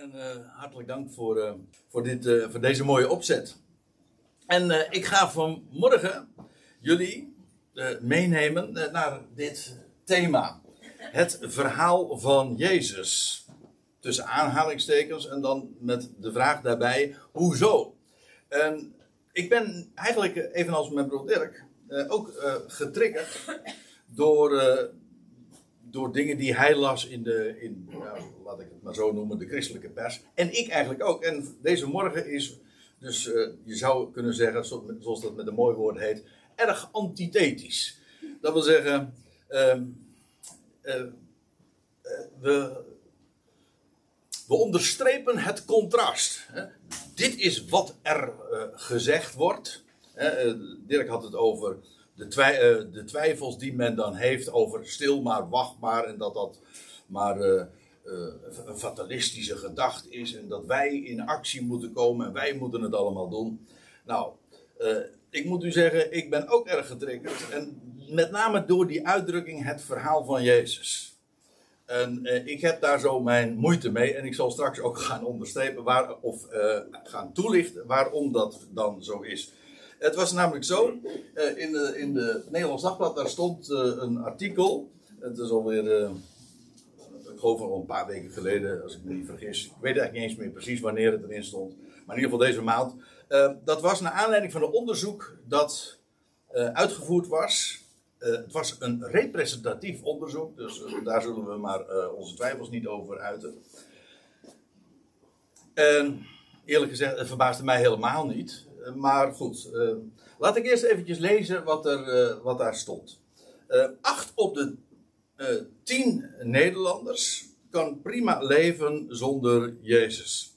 en uh, hartelijk dank voor, uh, voor, dit, uh, voor deze mooie opzet. En ik ga vanmorgen jullie meenemen naar dit thema. Het verhaal van Jezus. Tussen aanhalingstekens en dan met de vraag daarbij, hoezo? En ik ben eigenlijk, evenals mijn broer Dirk, ook getriggerd door door dingen die hij las in de, in, nou, laat ik het maar zo noemen, de christelijke pers. En ik eigenlijk ook. En deze morgen is dus, uh, je zou kunnen zeggen, zoals dat met een mooi woord heet, erg antithetisch. Dat wil zeggen, uh, uh, we, we onderstrepen het contrast. Hè. Dit is wat er gezegd wordt. Dirk had het over de, eh, de, twijfels die men dan heeft over stil maar, wacht maar en dat dat maar uh, een fatalistische gedachte is en dat wij in actie moeten komen en wij moeten het allemaal doen. Nou, ik moet u zeggen, ik ben ook erg getriggerd en met name door die uitdrukking het verhaal van Jezus. En ik heb daar zo mijn moeite mee en ik zal straks ook gaan onderstrepen waar, of gaan toelichten waarom dat dan zo is. Het was namelijk zo, uh, in, de, in de Nederlands Dagblad, daar stond uh, een artikel. Het is alweer, uh, ik geloof al een paar weken geleden, als ik me niet vergis. Ik weet eigenlijk niet eens meer precies wanneer het erin stond. Maar in ieder geval deze maand. dat was naar aanleiding van een onderzoek dat uitgevoerd was. het was een representatief onderzoek, dus daar zullen we maar onze twijfels niet over uiten. En eerlijk gezegd, het verbaasde mij helemaal niet. Eh, maar goed, uh, laat ik eerst eventjes lezen wat, er, uh, wat daar stond. Uh, acht op de tien Nederlanders kan prima leven zonder Jezus.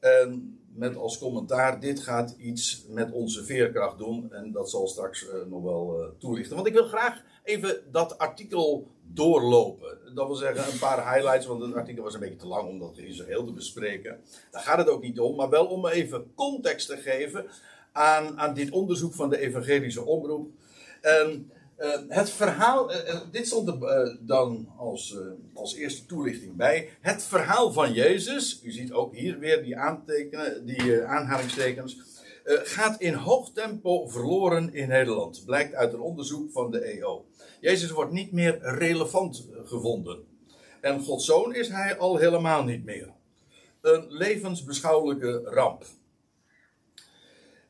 En met als commentaar, dit gaat iets met onze veerkracht doen. En dat zal straks nog wel toelichten. Want ik wil graag even dat artikel doorlopen. Dat wil zeggen een paar highlights, want het artikel was een beetje te lang om dat in zijn geheel te bespreken. Daar gaat het ook niet om, maar wel om even context te geven aan, aan dit onderzoek van de evangelische omroep. Uh, het verhaal, uh, dit stond er uh, dan als, als eerste toelichting bij. Het verhaal van Jezus, u ziet ook hier weer die, aantekenen, die aanhalingstekens, gaat in hoog tempo verloren in Nederland. Blijkt uit een onderzoek van de EO. Jezus wordt niet meer relevant gevonden. En Gods zoon is hij al helemaal niet meer. Een levensbeschouwelijke ramp.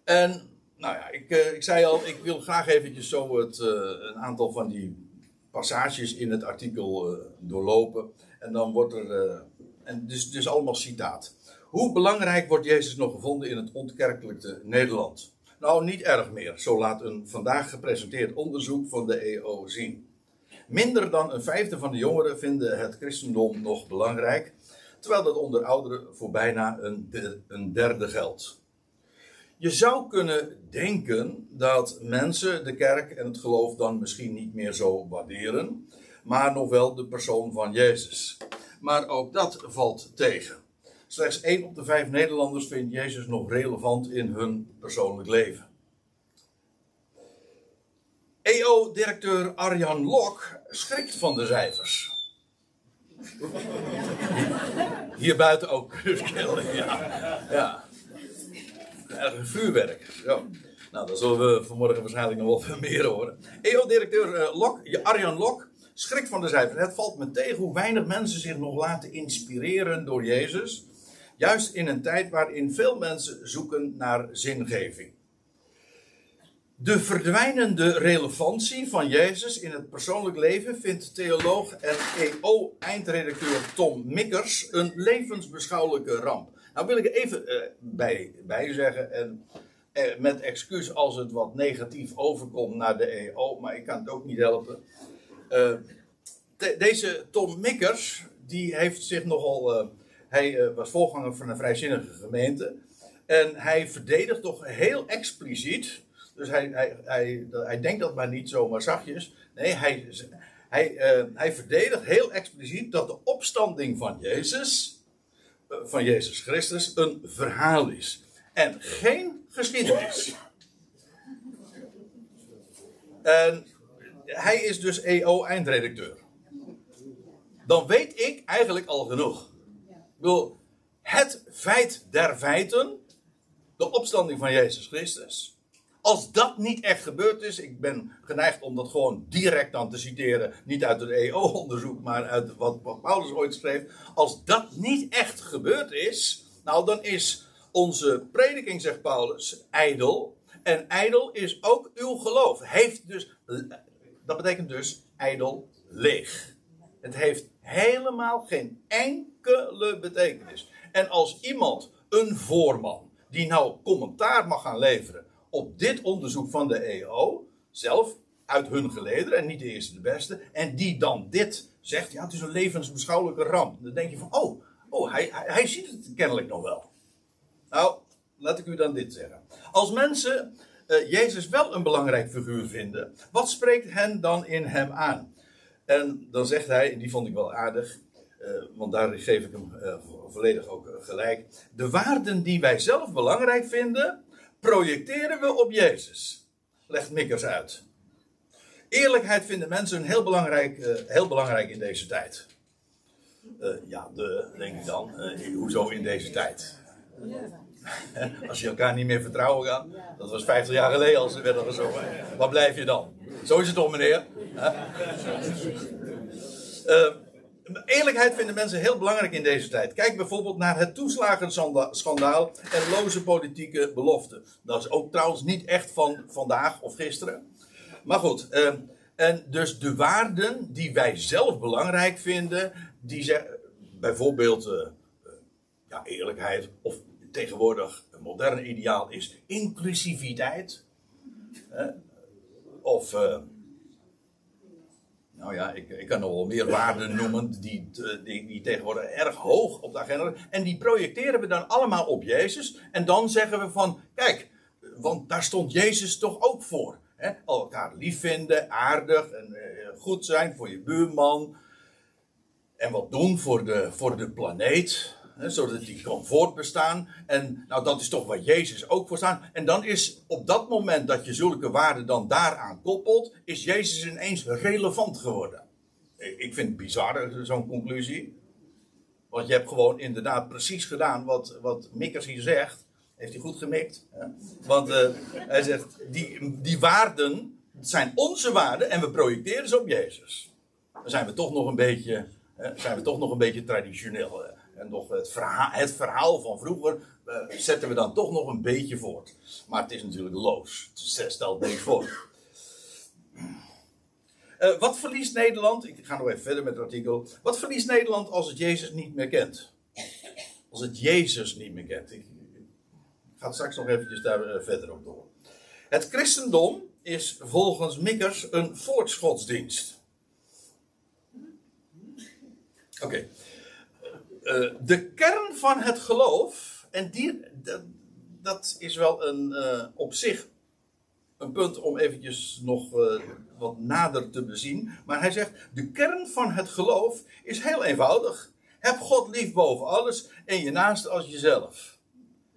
En, nou ja, ik, uh, ik zei al, ik wil graag eventjes zo het, uh, een aantal van die passages in het artikel uh, doorlopen. En dan wordt er, en dus, dus allemaal citaat. Hoe belangrijk wordt Jezus nog gevonden in het ontkerkelijke Nederland? Nou, niet erg meer, zo laat een vandaag gepresenteerd onderzoek van de EO zien. Minder dan een vijfde van de jongeren vinden het christendom nog belangrijk, terwijl dat onder ouderen voor bijna een, een derde geldt. Je zou kunnen denken dat mensen de kerk en het geloof dan misschien niet meer zo waarderen, maar nog wel de persoon van Jezus. Maar ook dat valt tegen. Slechts 1 op de 5 Nederlanders vindt Jezus nog relevant in hun persoonlijk leven. EO-directeur Arjan Lok schrikt van de cijfers. Hier buiten ook. ja. ja. Erg vuurwerk. Nou, dat zullen we vanmorgen waarschijnlijk nog wel meer horen. EO-directeur uh, Lok, Arjan Lok schrikt van de cijfers. Het valt me tegen hoe weinig mensen zich nog laten inspireren door Jezus. Juist in een tijd waarin veel mensen zoeken naar zingeving. De verdwijnende relevantie van Jezus in het persoonlijk leven vindt theoloog en EO-eindredacteur Tom Mikkers een levensbeschouwelijke ramp. Nou wil ik even uh, bij, bij zeggen, en uh, met excuus als het wat negatief overkomt naar de EO, maar ik kan het ook niet helpen. Uh, deze Tom Mikkers, die heeft zich nogal hij was voorganger van een vrijzinnige gemeente. En hij verdedigt toch heel expliciet. Dus hij, hij, hij, hij denkt dat maar niet zomaar zachtjes. Nee, hij, hij, hij verdedigt heel expliciet dat de opstanding van Jezus, van Jezus Christus, een verhaal is. En geen geschiedenis. En hij is dus EO-eindredacteur. Dan weet ik eigenlijk al genoeg bedoel, het feit der feiten, de opstanding van Jezus Christus. Als dat niet echt gebeurd is, ik ben geneigd om dat gewoon direct dan te citeren, niet uit het EO-onderzoek, maar uit wat Paulus ooit schreef. Als dat niet echt gebeurd is, nou dan is onze prediking, zegt Paulus, ijdel. En ijdel is ook uw geloof. Heeft dus, dat betekent dus ijdel leeg. Het heeft helemaal geen enkele betekenis. En als iemand, een voorman, die nou commentaar mag gaan leveren op dit onderzoek van de EO, zelf uit hun gelederen en niet de eerste de beste, en die dan dit zegt, ja, het is een levensbeschouwelijke ramp. Dan denk je van, oh, oh hij, hij, ziet het kennelijk nog wel. Nou, laat ik u dan dit zeggen. Als mensen uh, Jezus wel een belangrijk figuur vinden, wat spreekt hen dan in hem aan? En dan zegt hij, die vond ik wel aardig, uh, want daar geef ik hem uh, volledig ook gelijk. De waarden die wij zelf belangrijk vinden, projecteren we op Jezus. Legt Mikkers uit. Eerlijkheid vinden mensen heel belangrijk, heel belangrijk in deze tijd. ja, de, denk ik dan. hoezo in deze tijd? Als je elkaar niet meer vertrouwen gaat. Dat was 50 jaar geleden als ze werden gezongen. Waar blijf je dan? Zo is het toch, meneer? Eerlijkheid vinden mensen heel belangrijk in deze tijd. Kijk bijvoorbeeld naar het toeslagenschandaal en loze politieke beloften. Dat is ook trouwens niet echt van vandaag of gisteren. Maar goed, uh, en dus de waarden die wij zelf belangrijk vinden, die zeggen, bijvoorbeeld uh, ja, eerlijkheid of tegenwoordig een moderne ideaal is inclusiviteit. Of, uh, nou ja, ik, ik, kan nog wel meer waarden noemen die, die, die, tegenwoordig erg hoog op de agenda En die projecteren we dan allemaal op Jezus. En dan zeggen we van, kijk, want daar stond Jezus toch ook voor. Hè? Elkaar lief vinden, aardig en uh, goed zijn voor je buurman. En wat doen voor de, voor de planeet zodat die kan voortbestaan. En nou, dat is toch waar Jezus ook voor staat. En dan is op dat moment dat je zulke waarden dan daaraan koppelt, is Jezus ineens relevant geworden. Ik vind het bizar, zo'n conclusie. Want je hebt gewoon inderdaad precies gedaan wat, wat Mikkers hier zegt. Heeft hij goed gemikt? Hè? Want uh, hij zegt, die, die waarden zijn onze waarden en we projecteren ze op Jezus. Dan zijn we toch nog een beetje, hè, zijn we toch nog een beetje traditioneel. En nog het verhaal, het verhaal van vroeger uh, zetten we dan toch nog een beetje voort. Maar het is natuurlijk loos. Het stelt niks voor. Uh, wat verliest Nederland? Ik ga nog even verder met het artikel. Wat verliest Nederland als het Jezus niet meer kent? Als het Jezus niet meer kent. Ik, ga straks nog eventjes daar uh, verder op door. Het christendom is volgens Mikkers een voortschotsdienst. Oké. Eh, de kern van het geloof, en die, dat, is wel een, uh, op zich een punt om eventjes nog uh, wat nader te bezien. Maar hij zegt, de kern van het geloof is heel eenvoudig. Heb God lief boven alles en je naaste als jezelf.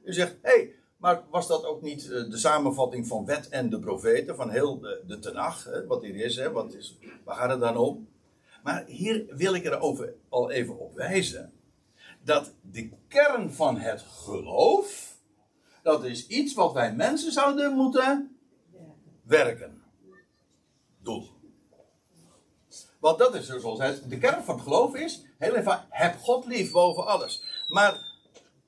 U zegt, hé, hey, maar was dat ook niet de samenvatting van wet en de profeten, van heel de, de wat hier is, hè, wat is, waar gaat het dan om? Maar hier wil ik er over, al even op wijzen dat de kern van het geloof, dat is iets wat wij mensen zouden moeten werken. Doen. Want dat is zoals het, de kern van het geloof is, heel even, heb God lief boven alles. Maar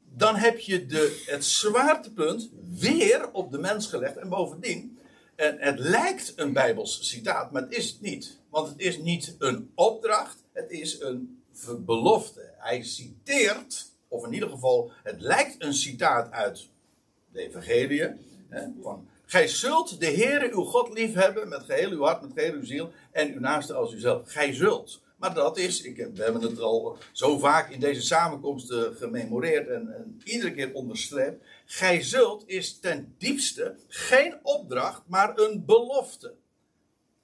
dan heb je de, het zwaartepunt weer op de mens gelegd en bovendien, en het lijkt een Bijbels citaat, maar het is het niet. Want het is niet een opdracht, het is een belofte. Hij citeert, of in ieder geval, het lijkt een citaat uit de Evangelie. Hè, van, Gij zult de Heere uw God lief hebben met geheel uw hart, met geheel uw ziel en uw naaste als uzelf. Gij zult. Maar dat is, ik, we hebben het al zo vaak in deze samenkomsten gememoreerd en, en iedere keer onderstreept. Gij zult is ten diepste geen opdracht, maar een belofte.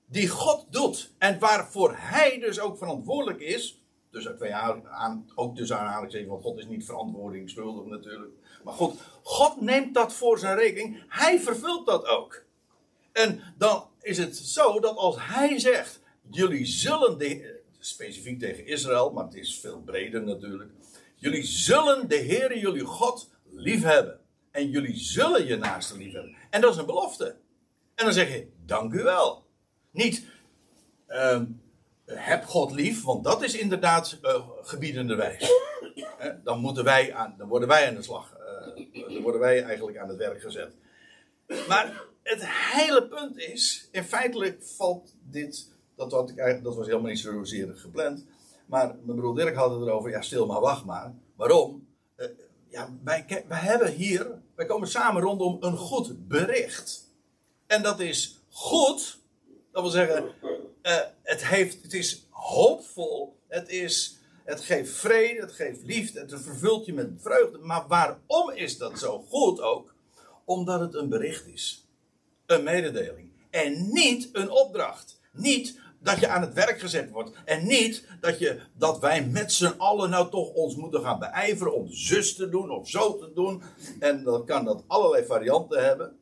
Die God doet en waarvoor hij dus ook verantwoordelijk is dus twee aan, ook tussen aanhalingstekens, want God is niet verantwoording schuldig natuurlijk. Maar God, God neemt dat voor zijn rekening. Hij vervult dat ook. En dan is het zo dat als hij zegt, jullie zullen, de, specifiek tegen Israël, maar het is veel breder natuurlijk. Jullie zullen de Heere jullie God liefhebben. En jullie zullen je naaste liefhebben. En dat is een belofte. En dan zeg je, dank u wel. Niet, ehm, heb God lief, want dat is inderdaad uh, gebiedende wijs. dan, moeten wij aan, dan worden wij aan de slag. Uh, dan worden wij eigenlijk aan het werk gezet. Maar het hele punt is, in feitelijk valt dit, dat, ik dat was helemaal niet zozeer gepland. Maar mijn broer Dirk had het erover, ja stil maar wacht maar. Waarom? Uh, ja, wij, wij hebben hier, wij komen samen rondom een goed bericht. En dat is goed, dat wil zeggen, uh, het, heeft, het is hoopvol, het, is, het geeft vrede, het geeft liefde, het vervult je met vreugde. Maar waarom is dat zo goed ook? Omdat het een bericht is, een mededeling. En niet een opdracht. Niet dat je aan het werk gezet wordt. En niet dat, je, dat wij met z'n allen nou toch ons moeten gaan beijveren om zus te doen of zo te doen. En dan kan dat allerlei varianten hebben.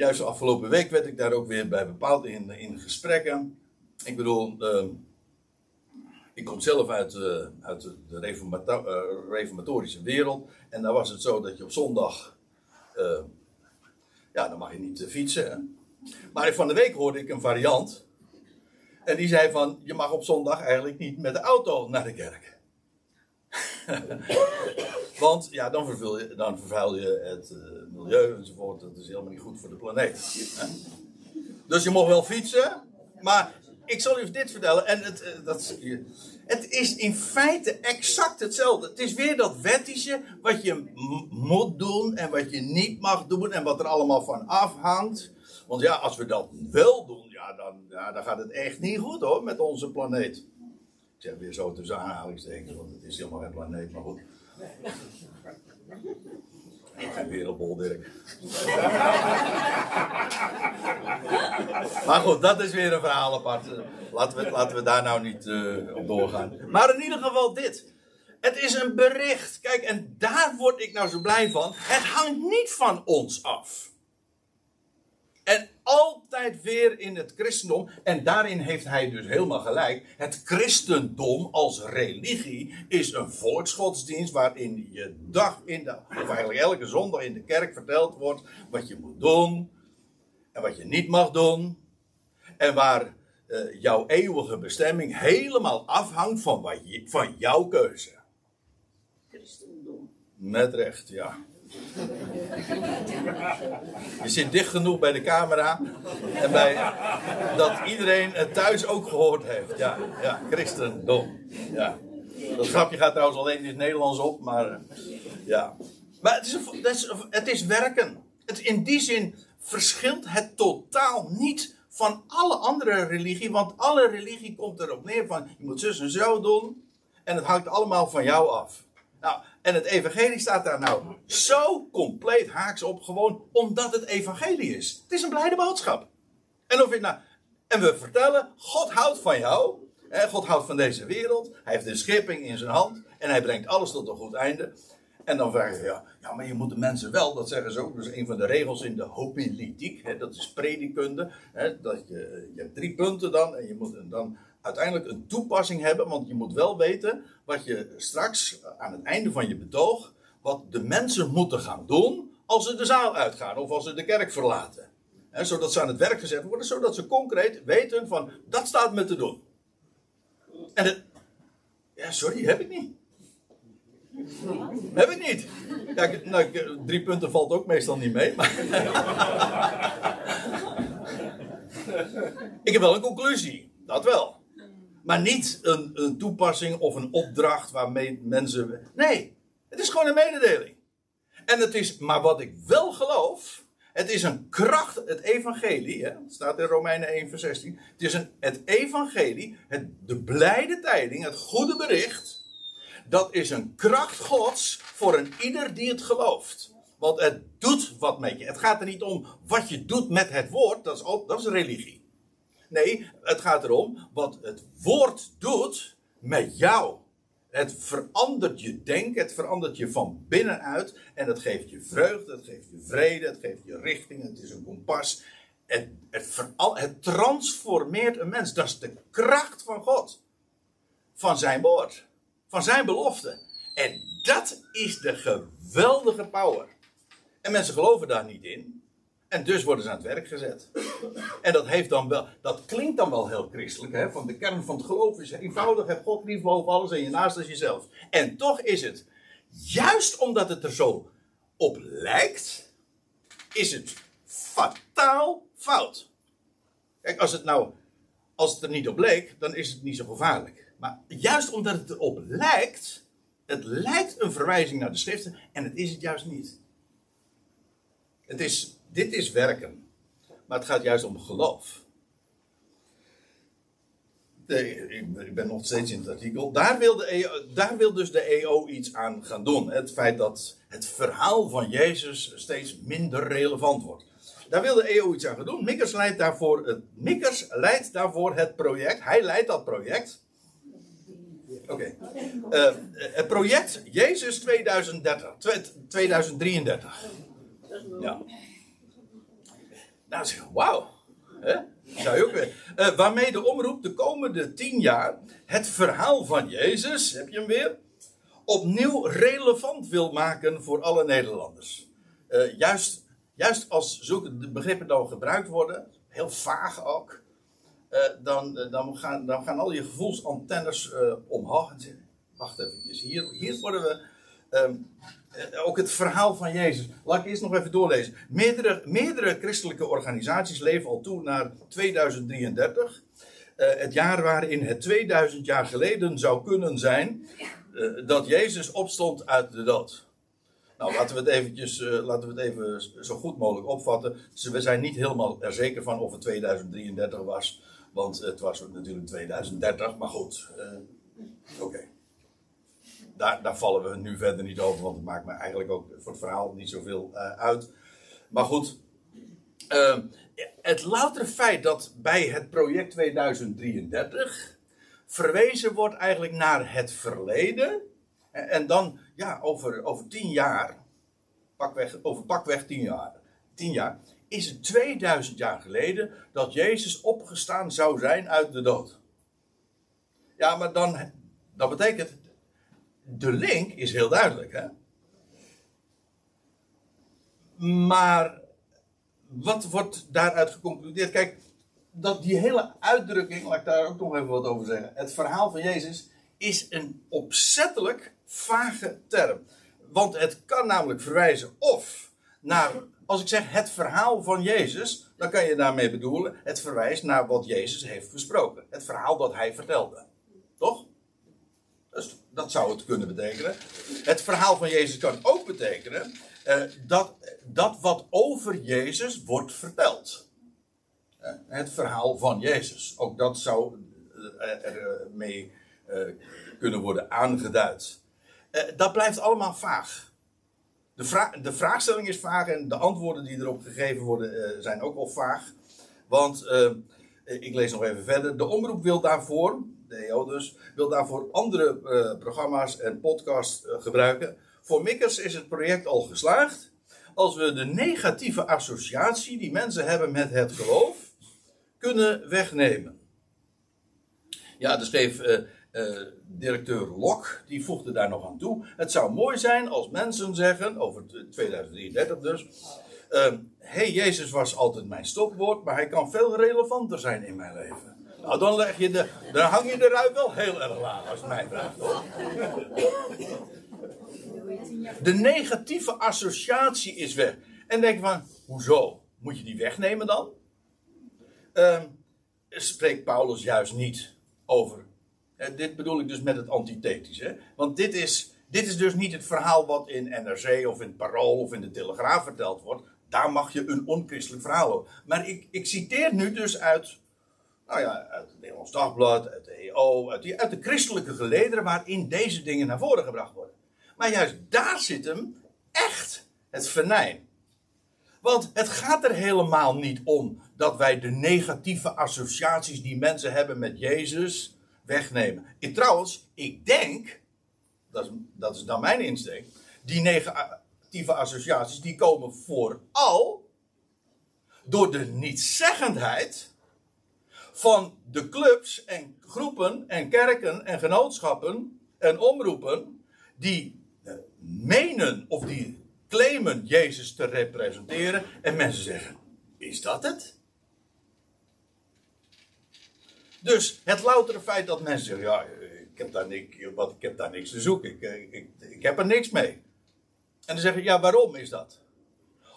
Juist de afgelopen week werd ik daar ook weer bij bepaald in, in gesprekken. Ik bedoel, uh, ik kom zelf uit, uh, uit de uh, reformatorische wereld. En daar was het zo dat je op zondag. Eh, ja, dan mag je niet fietsen. Hè? Maar van de week hoorde ik een variant. En die zei van, je mag op zondag eigenlijk niet met de auto naar de kerk. Want ja, dan, vervul je, dan vervuil je het uh, milieu enzovoort. Dat is helemaal niet goed voor de planeet. Dus je mag wel fietsen. Maar ik zal u dit vertellen. En het, uh, dat, het is in feite exact hetzelfde. Het is weer dat wettische. Wat je moet doen en wat je niet mag doen. En wat er allemaal van afhangt. Want ja, als we dat wel doen, ja, dan, ja, dan gaat het echt niet goed hoor met onze planeet. Zeg weer zo tussen aanhalingstekens, want het is helemaal geen planeet, maar goed. Geen wereldbol, Dirk. maar goed, dat is weer een verhaal apart. Laten we, laten we daar nou niet uh, op doorgaan. Maar in ieder geval dit. Het is een bericht. Kijk, en daar word ik nou zo blij van. Het hangt niet van ons af. En altijd weer in het christendom, en daarin heeft hij dus helemaal gelijk. Het christendom als religie is een volksgodsdienst waarin je dag in de, of eigenlijk elke zondag in de kerk verteld wordt wat je moet doen en wat je niet mag doen. En waar uh, jouw eeuwige bestemming helemaal afhangt van, wat je, van jouw keuze. Christendom. Met recht, ja. Je zit dicht genoeg bij de camera. En bij, dat iedereen het thuis ook gehoord heeft. Ja, ja christendom. Ja. Dat grapje gaat trouwens alleen in het Nederlands op, maar eh, ja. Maar het is, is, het is werken. Het, in die zin verschilt het totaal niet van alle andere religie. Want alle religie komt erop neer van je moet zus en zo doen. En het hangt allemaal van jou af. Nou, en het evangelie staat daar nou zo compleet haaks op, gewoon omdat het evangelie is. Het is een blijde boodschap. En, of nou, en we vertellen, God houdt van jou. Hè, God houdt van deze wereld. Hij heeft de schepping in zijn hand. En hij brengt alles tot een goed einde. En dan vraag je, ja, ja, maar je moet de mensen wel, dat zeggen ze ook, is een van de regels in de hopilitiek, hè, dat is predikunde. Hè, dat je, je hebt drie punten dan, en je moet dan uiteindelijk een toepassing hebben, want je moet wel weten wat je straks aan het einde van je betoog, wat de mensen moeten gaan doen als ze de zaal uitgaan of als ze de kerk verlaten. zodat ze aan het werk gezet worden, zodat ze concreet weten van dat staat me te doen. En het, ja, sorry, heb ik niet. Heb ik niet. Ja, nou, drie punten valt ook meestal niet mee. Maar ik heb wel een conclusie. Dat wel. Maar niet een, een toepassing of een opdracht waarmee mensen. Nee, het is gewoon een mededeling. En het is, maar wat ik wel geloof, het is een kracht, het evangelie, hè, het staat in Romeinen 1 vers 16. Het is een, het evangelie, het, de blijde tijding, het goede bericht, dat is een kracht gods voor een ieder die het gelooft. Want het doet wat met je. Het gaat er niet om wat je doet met het woord, dat is, dat is religie. Nee, het gaat erom wat het woord doet met jou. Het verandert je denken, het verandert je van binnenuit. En het geeft je vreugde, het geeft je vrede, het geeft je richting, het is een kompas. Het, het, transformeert een mens. Dat is de kracht van God. Van zijn woord. Van zijn belofte. En dat is de geweldige power. En mensen geloven daar niet in. En dus worden ze aan het werk gezet. En dat, heeft dan wel, dat klinkt dan wel heel christelijk. Hè? Van de kern van het geloof is eenvoudig. Heb God lief boven alles en je naast als jezelf. En toch is het, juist omdat het er zo op lijkt, is het fataal fout. Kijk, als het nou, als het er niet op leek, dan is het niet zo gevaarlijk. Maar juist omdat het erop lijkt, het lijkt een verwijzing naar de schriften en het is het juist niet. Het is, dit is werken, maar het gaat juist om geloof. Ik ben nog steeds in het artikel. Daar wil, EO, daar wil dus de EO iets aan gaan doen. Het feit dat het verhaal van Jezus steeds minder relevant wordt. Daar wil de EO iets aan gaan doen. Mikkers leidt daarvoor het, Mikkers leidt daarvoor het project. Hij leidt dat project. Oké. Uh, het project Jezus 2030, 2033. Ja. Nou, zeg wauw. Je ook weer. Uh, waarmee de omroep de komende tien jaar het verhaal van Jezus, heb je hem weer, opnieuw relevant wil maken voor alle Nederlanders. Uh, juist, juist als zulke begrippen dan gebruikt worden, heel vaag ook, uh, dan, dan, gaan, dan gaan al je gevoelsantennes omhoog wacht even, hier, hier worden we um, eh, ook het verhaal van Jezus. Laat ik eerst nog even doorlezen. Meerdere, meerdere christelijke organisaties leven al toe naar 2033. Uh, eh, het jaar waarin het 2000 jaar geleden zou kunnen zijn uh, dat Jezus opstond uit de dood. Nou, laten we het eventjes, uh, laten we het even zo goed mogelijk opvatten. Dus we zijn niet helemaal er zeker van of het 2033 was. Want het was natuurlijk 2030, maar goed. Oké daar, daar vallen we nu verder niet over, want het maakt me eigenlijk ook voor het verhaal niet zoveel uh, uit. Maar goed, uh, het loutere feit dat bij het project 2033 verwezen wordt eigenlijk naar het verleden. En, en dan, ja, over, over tien jaar, pakweg, over pakweg tien jaar, tien jaar, is het 2000 jaar geleden dat Jezus opgestaan zou zijn uit de dood. Ja, maar dan, dat betekent de link is heel duidelijk. Hè? Maar wat wordt daaruit geconcludeerd? Kijk, dat die hele uitdrukking, laat ik daar ook nog even wat over zeggen. Het verhaal van Jezus is een opzettelijk vage term. Want het kan namelijk verwijzen of naar, als ik zeg het verhaal van Jezus, dan kan je daarmee bedoelen, het verwijst naar wat Jezus heeft besproken. Het verhaal dat hij vertelde. Toch? Dus dat zou het kunnen betekenen. Het verhaal van Jezus kan ook betekenen uh, dat, dat wat over Jezus wordt verteld. Uh, het verhaal van Jezus. Ook dat zou uh, er mee kunnen worden aangeduid. dat blijft allemaal vaag. De, de, vraagstelling is vaag en de antwoorden die erop gegeven worden zijn ook wel vaag. Want, ik lees nog even verder. De omroep wil daarvoor, de EO dus, wil daarvoor andere uh, programma's en podcasts uh, gebruiken. Voor Mikkers is het project al geslaagd. Als we de negatieve associatie die mensen hebben met het geloof kunnen wegnemen. Ja, dus schreef uh, directeur Lok, die voegde daar nog aan toe. Het zou mooi zijn als mensen zeggen, over 2033 dus. Hey, Jezus was altijd mijn stopwoord, maar hij kan veel relevanter zijn in mijn leven. Nou, dan, leg je de, dan hang je de ruit wel heel erg laag, als mij vraagt. Hoor. De negatieve associatie is weg. En denk van, hoezo? Moet je die wegnemen dan? Uh, spreekt Paulus juist niet over. Dit bedoel ik dus met het antithetische. Want dit is, dit is dus niet het verhaal wat in NRC of in Parool of in de Telegraaf verteld wordt. Daar mag je een onchristelijk verhaal over. Maar ik, ik citeer nu dus uit nou ja, uit het Nederlands Dagblad, uit de EO, uit, die, uit de christelijke gelederen waarin deze dingen naar voren gebracht worden. Maar juist daar zit hem echt het venijn. Want het gaat er helemaal niet om dat wij de negatieve associaties die mensen hebben met Jezus wegnemen. Ik, trouwens, ik denk, dat is, dat is dan mijn insteek, die negatieve associaties die komen vooral door de nietzeggendheid van de clubs en groepen en kerken en genootschappen en omroepen die uh, menen of die claimen Jezus te representeren. En mensen zeggen: Is dat het? Dus het loutere feit dat mensen zeggen: Ja, ik heb daar, niks, daar niks te zoeken. Ik, ik, ik heb er niks mee. En dan zeggen: Ja, waarom is dat?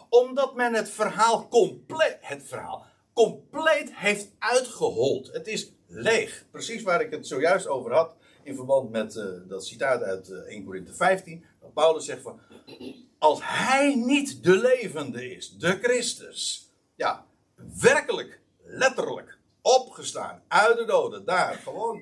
Omdat men het verhaal compleet. Het verhaal compleet heeft uitgehold. Het is leeg. Precies waar ik het zojuist over had. In verband met uh, dat citaat uit uh, 1 Corinthië 15. Dat Paulus zegt van. Als hij niet de levende is, de Christus. Ja, werkelijk, letterlijk opgestaan uit de doden. Daar gewoon.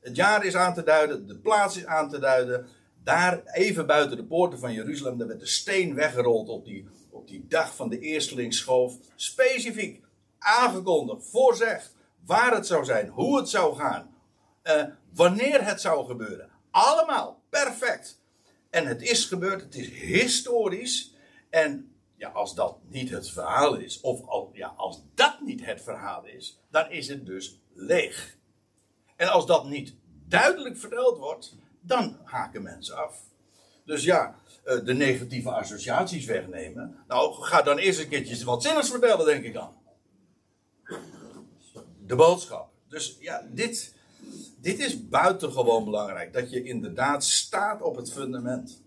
Het jaar is aan te duiden, de plaats is aan te duiden. Daar even buiten de poorten van Jeruzalem, daar werd de steen weggerold op die, op die dag van de eerstelingsschoof. Specifiek aangekondigd, voorzegd waar het zou zijn, hoe het zou gaan, uh, wanneer het zou gebeuren. Allemaal perfect. En het is gebeurd, het is historisch. En ja, als dat niet het verhaal is, of al, ja, als dat niet het verhaal is, dan is het dus leeg. En als dat niet duidelijk verteld wordt, dan haken mensen af. Dus ja, eh, de negatieve associaties wegnemen. Nou, ga dan eerst een keertje wat zinnigs vertellen, denk ik dan. De boodschap. Dus ja, dit, dit is buitengewoon belangrijk. Dat je inderdaad staat op het fundament.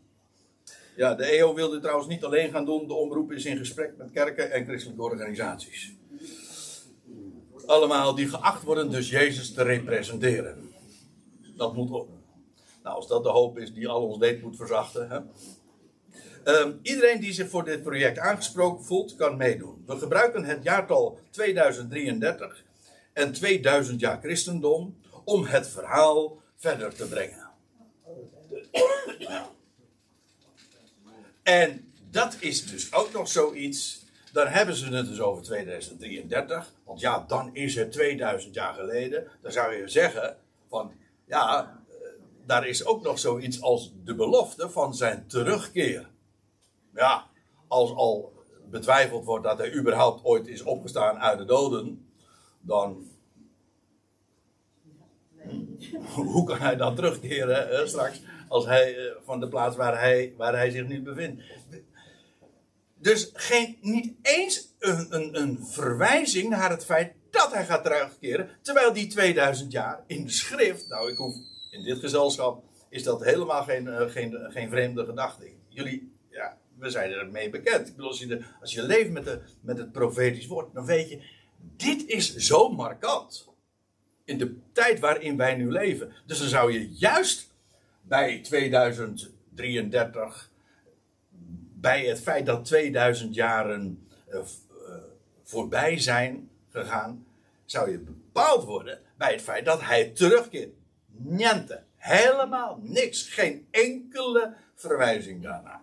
Ja, de EO wil dit trouwens niet alleen gaan doen. De omroep is in gesprek met kerken en christelijke organisaties. Allemaal die geacht worden dus Jezus te representeren. Dat moet op. Nou, als dat de hoop is die al ons leed moet verzachten. Hè? Uh, iedereen die zich voor dit project aangesproken voelt, kan meedoen. We gebruiken het jaartal 2033 en 2000 jaar christendom om het verhaal verder te brengen. En dat is dus ook nog zoiets. Dan hebben ze het dus over 2033. Want ja, dan is het 2000 jaar geleden. Dan zou je zeggen van ja, daar is ook nog zoiets als de belofte van zijn terugkeer. Ja, als al betwijfeld wordt dat hij überhaupt ooit is opgestaan uit de doden, dan. Hoe kan hij dan terugkeren straks als hij, eh, van de plaats waar hij, waar hij zich nu bevindt? Dus geen, niet eens een, een, een verwijzing naar het feit dat hij gaat terugkeren, terwijl die 2000 jaar in de schrift, nou ik hoef in dit gezelschap, is dat helemaal geen, uh, geen, geen vreemde gedachte. Jullie, ja, we zijn ermee bekend. Ik bedoel, als je, leeft met, de, met het profetisch woord, dan weet je, dit is zo markant. In de tijd waarin wij nu leven. Dus dan zou je juist bij 2033, bij het feit dat 2000 jaren uh, voorbij zijn gegaan, zou je bepaald worden bij het feit dat hij terugkeert. Niente. Helemaal niks. Geen enkele verwijzing daarna.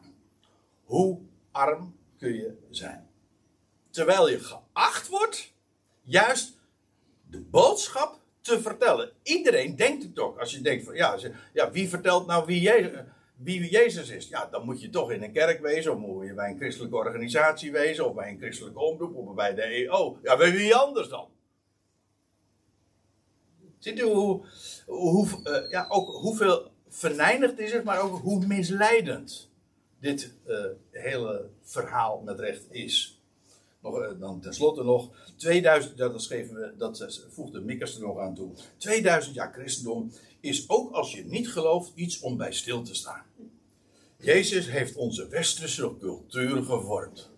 Hoe arm kun je zijn? Terwijl je geacht wordt, juist de boodschap te vertellen. Iedereen denkt het toch. Als je denkt van ja, ja wie vertelt nou wie Jezus, wie Jezus is? Ja, dan moet je toch in een kerk wezen, of moet je bij een christelijke organisatie wezen, of bij een christelijke omroep, of bij de EO. Ja, bij wie anders dan? Ziet u hoe, hoe, uh, ja, ook hoeveel verneinigd is het, maar ook hoe misleidend dit uh, hele verhaal met recht is. Nog, uh, dan tenslotte nog 2000, dat, schreven we, dat voegde Mikkers er nog aan toe. 2000 jaar christendom is ook als je niet gelooft iets om bij stil te staan. Jezus heeft onze westerse cultuur gevormd.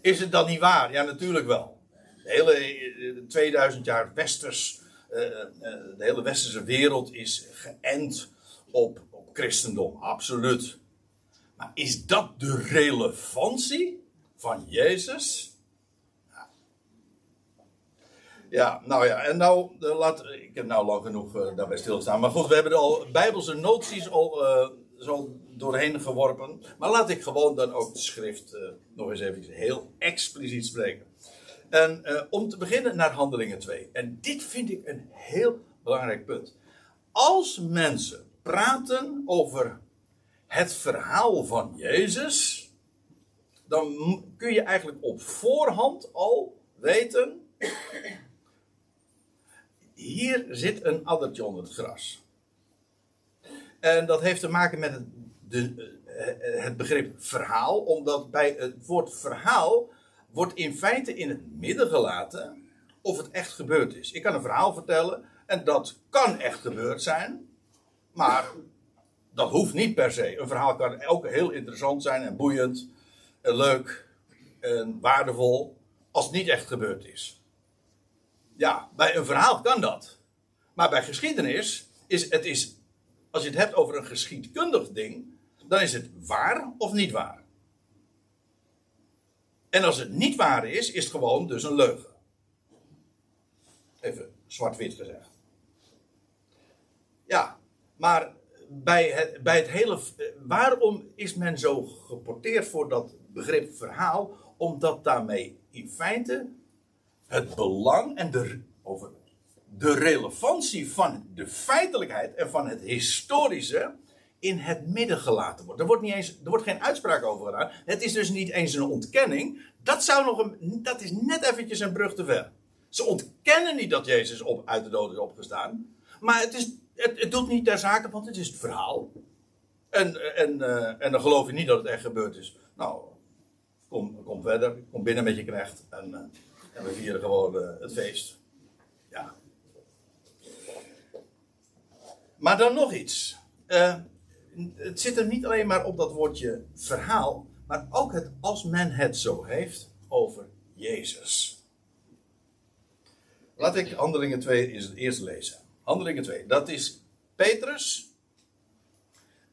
Is het dan niet waar? Ja, natuurlijk wel. De hele 2000 jaar westers, uh, de hele westerse wereld is geënt op, op christendom, absoluut. Maar is dat de relevantie van Jezus? Ja, nou ja, en nou, laat, ik heb nou lang genoeg daarbij stilstaan. Maar goed, we hebben al bijbelse noties al zo doorheen geworpen. Maar laat ik gewoon dan ook de schrift nog eens even heel expliciet spreken. En om te beginnen naar Handelingen 2. En dit vind ik een heel belangrijk punt. Als mensen praten over het verhaal van Jezus, dan kun je eigenlijk op voorhand al weten. Hier zit een addertje onder het gras. En dat heeft te maken met het, de, eh, het begrip verhaal, omdat bij het woord verhaal wordt in feite in het midden gelaten of het echt gebeurd is. Ik kan een verhaal vertellen en dat kan echt gebeurd zijn, maar dat hoeft niet per se. Een verhaal kan ook heel interessant zijn en boeiend en leuk en waardevol als het niet echt gebeurd is. Ja, bij een verhaal kan dat. Maar bij geschiedenis is het is, als je het hebt over een geschiedkundig ding, dan is het waar of niet waar. En als het niet waar is, is het gewoon dus een leugen. Even zwart-wit gezegd. Ja, maar bij het, bij het hele. Waarom is men zo geporteerd voor dat begrip verhaal? Omdat daarmee in feite het belang en de, over de relevantie van de feitelijkheid en van het historische in het midden gelaten wordt. Er wordt, niet eens, er wordt geen uitspraak over gedaan. Het is dus niet eens een ontkenning. Dat, zou nog een, dat is net eventjes een brug te ver. Ze ontkennen niet dat Jezus op, uit de dood is opgestaan. Maar het, is, het, het doet niet ter zake, want het is het verhaal. En, en, uh, en dan geloof je niet dat het echt gebeurd is. Nou, kom, kom verder. Kom binnen met je knecht. En, uh, en we vieren gewoon uh, het feest. Ja. Maar dan nog iets. Het zit er niet alleen maar op dat woordje verhaal. Maar ook het als men het zo heeft over Jezus. Laat ik Handelingen 2 eerst lezen. Handelingen 2, dat is Petrus.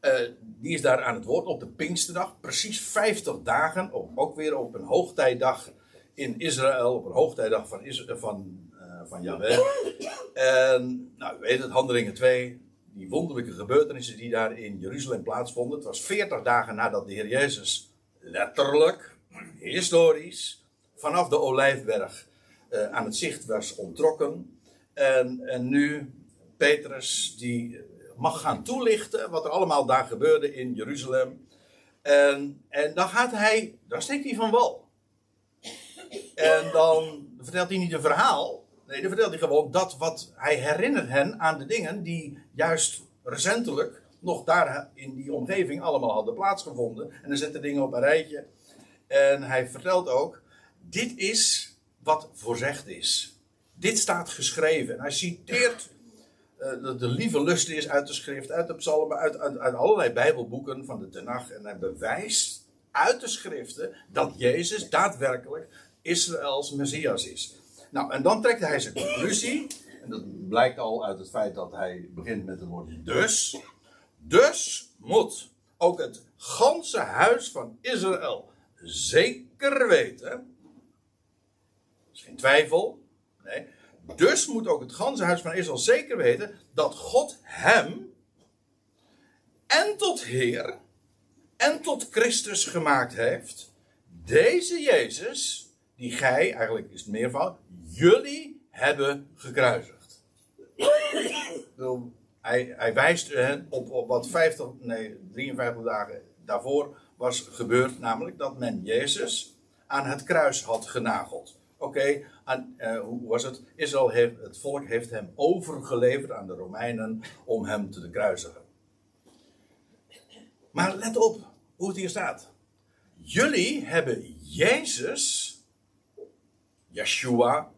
Uh, die is daar aan het woord op de Pinksterdag. Precies 50 dagen, ook weer op een hoogtijdag in Israël. Op een hoogtijdag van, van, uh, van Yahweh. En nou, u weet het, Handelingen 2. Die wonderlijke gebeurtenissen die daar in Jeruzalem plaatsvonden. Het was 40 dagen nadat de Heer Jezus letterlijk, historisch, vanaf de Olijfberg uh, aan het zicht was ontrokken. En, en nu Petrus die mag gaan toelichten wat er allemaal daar gebeurde in Jeruzalem. En, en dan gaat hij, dan steekt hij van wal. En dan vertelt hij niet een verhaal. Nee, dan vertelt hij gewoon dat wat hij herinnert hen aan de dingen die juist recentelijk nog daar in die omgeving allemaal hadden plaatsgevonden. En dan zet de dingen op een rijtje. En hij vertelt ook: dit is wat voorzegd is. Dit staat geschreven. En hij citeert uh, de, de, lieve lust is uit de schrift, uit de psalmen, uit, uit, uit allerlei bijbelboeken van de Tenach. En hij bewijst uit de schriften dat Jezus daadwerkelijk Israëls Messias is. Nou, en dan trekt hij zijn conclusie. En dat blijkt al uit het feit dat hij begint met het woord dus. Dus moet ook het ganse huis van Israël zeker weten is geen twijfel. Dus moet ook het ganse huis van Israël zeker weten dat God hem en tot Heer en tot Christus gemaakt heeft. Deze Jezus, die gij, eigenlijk is het meervoud, jullie hebben gekruisigd. hij, wijst op, op wat 50, nee, 53 dagen daarvoor was gebeurd, namelijk dat men Jezus aan het kruis had genageld. Oké, uh, hoe was het? Israël heeft, het volk heeft hem overgeleverd aan de Romeinen om hem te kruisigen. Maar let op hoe het hier staat. Jullie hebben Jezus, Yeshua,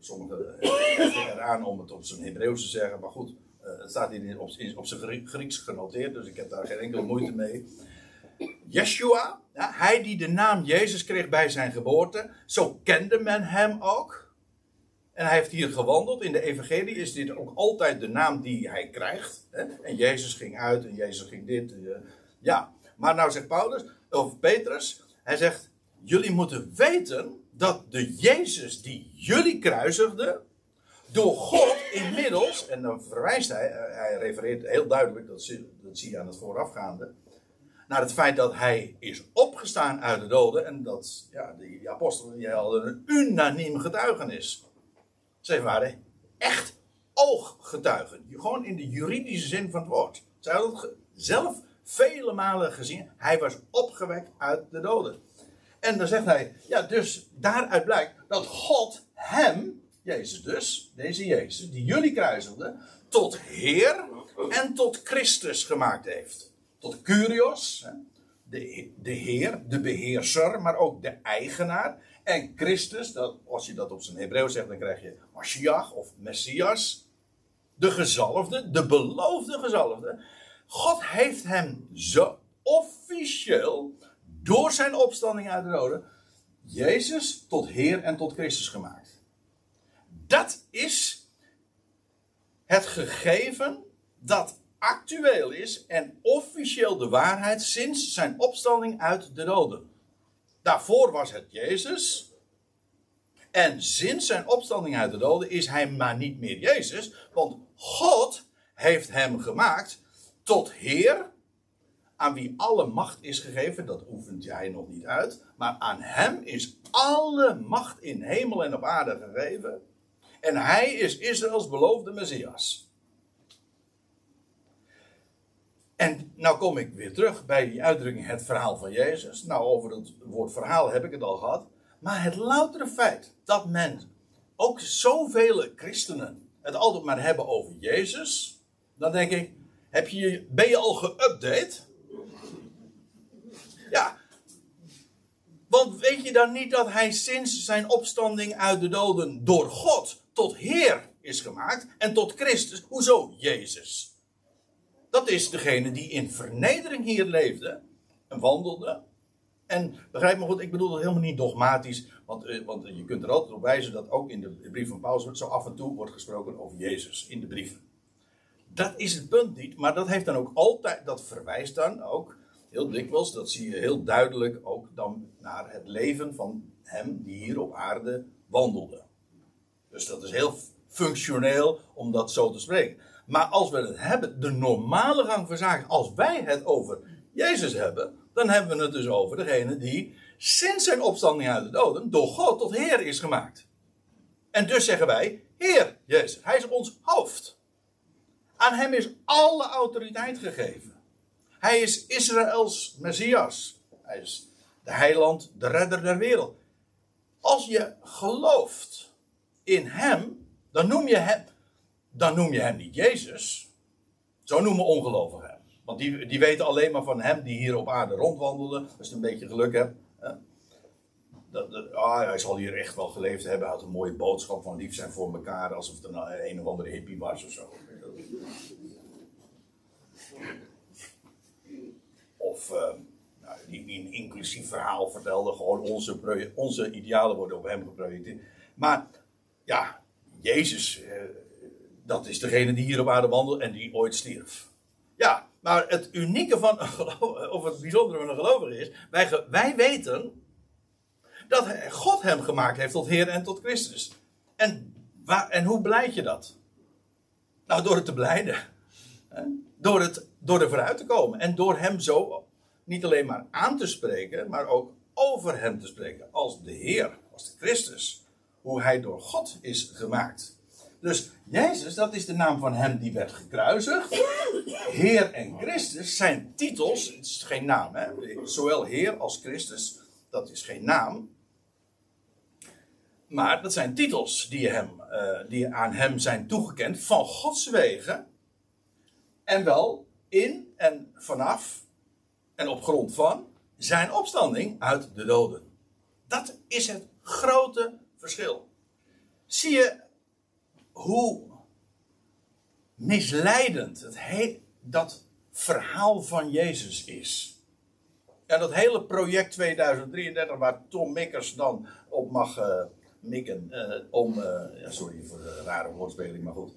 sommigen geven eraan om het op zijn Hebreeuws te zeggen, maar goed, uh, het staat hier op, op zijn Grieks genoteerd, dus ik heb daar geen enkele moeite mee. Yeshua, ja, hij die de naam Jezus kreeg bij zijn geboorte, zo kende men hem ook. En hij heeft hier gewandeld. In de Evangelie is dit ook altijd de naam die hij krijgt. Hè? En Jezus ging uit en Jezus ging dit. Uh, ja, maar nou zegt Paulus, of Petrus, hij zegt: Jullie moeten weten dat de Jezus die jullie kruisigde, door God inmiddels, en dan verwijst hij, eh, hij refereert heel duidelijk, dat zie, dat zie je aan het voorafgaande naar het feit dat hij is opgestaan uit de doden. En dat ja, die, apostelen die hadden een unaniem getuigenis. Zij waren echt ooggetuigen. Gewoon in de juridische zin van het woord. Zij hadden het zelf vele malen gezien. Hij was opgewekt uit de doden. En dan zegt hij, ja, dus daaruit blijkt dat God hem, Jezus dus, deze Jezus, die jullie kruiselden, tot Heer en tot Christus gemaakt heeft. Tot Curios, de, de Heer, de beheerser, maar ook de eigenaar. En Christus, dat, als je dat op zijn Hebreeuws zegt, dan krijg je Mashiach of Messias. De gezalfde, de beloofde gezalfde. God heeft hem zo officieel, door zijn opstanding uit de doden, Jezus tot Heer en tot Christus gemaakt. Dat is het gegeven dat actueel is en officieel de waarheid sinds zijn opstanding uit de doden. Daarvoor was het Jezus. En sinds zijn opstanding uit de doden is hij maar niet meer Jezus, want God heeft hem gemaakt tot Heer, aan wie alle macht is gegeven. Dat oefent hij nog niet uit, maar aan hem is alle macht in hemel en op aarde gegeven. En hij is Israëls beloofde Messias. En nou kom ik weer terug bij die uitdrukking het verhaal van Jezus. Nou, over het woord verhaal heb ik het al gehad. Maar het loutere feit dat men, ook zoveel christenen, het altijd maar hebben over Jezus. Dan denk ik, heb je, ben je al geüpdate? Ja. Want weet je dan niet dat hij sinds zijn opstanding uit de doden door God tot Heer is gemaakt en tot Christus? Hoezo Jezus? Dat is degene die in vernedering hier leefde en wandelde. En begrijp me goed, ik bedoel dat helemaal niet dogmatisch, want, eh, want je kunt er altijd op wijzen dat ook in de brief van Paulus zo af en toe wordt gesproken over Jezus in de brieven. Dat is het punt niet, maar dat heeft dan ook altijd, dat verwijst dan ook heel dikwijls, dat zie je heel duidelijk ook dan naar het leven van hem die hier op aarde wandelde. Dus dat is heel functioneel om dat zo te spreken. Maar als we het hebben, de normale gang van zaken, als wij het over Jezus hebben, dan hebben we het dus over degene die sinds zijn opstanding uit de doden door God tot Heer is gemaakt. En dus zeggen wij, Heer Jezus, Hij is ons hoofd. Aan Hem is alle autoriteit gegeven. Hij is Israëls Messias. Hij is de heiland, de redder der wereld. Als je gelooft in Hem, dan noem je Hem, dan noem je hem niet Jezus. Zo noemen ongelovigen hem. Want die, die weten alleen maar van hem die hier op aarde rondwandelen. Als je een beetje geluk hebt. Hè? Dat, ah, hij zal hier echt wel geleefd hebben. Hij had een mooie boodschap van lief zijn voor elkaar. Alsof het een, een of andere hippie was of zo. Of uh, nou, die, die, een inclusief verhaal vertelde. Gewoon onze, onze idealen worden op hem geprojecteerd. Maar ja, Jezus. Uh, dat is degene die hier op aarde wandelt en die ooit stierf. Ja, maar het unieke van of het bijzondere van een gelovige is, wij, wij weten dat God hem gemaakt heeft tot Heer en tot Christus. En, waar, en hoe blijkt je dat? Nou, door het te blijden. Door, het, door er vooruit te komen. En door hem zo niet alleen maar aan te spreken, maar ook over hem te spreken. Als de Heer, als de Christus. Hoe hij door God is gemaakt. Dus Jezus, dat is de naam van hem die werd gekruisigd. Heer en Christus zijn titels, het is geen naam, hè? zowel Heer als Christus, dat is geen naam. Maar dat zijn titels die, hem, uh, die aan hem zijn toegekend van Gods wegen. En wel in en vanaf en op grond van zijn opstanding uit de doden. Dat is het grote verschil. Zie je hoe misleidend dat verhaal van Jezus is. En dat hele project 2033, waar Tom Mikkers dan op mag uh, mikken, uh, om, ja, sorry voor de rare woordspeling, maar goed.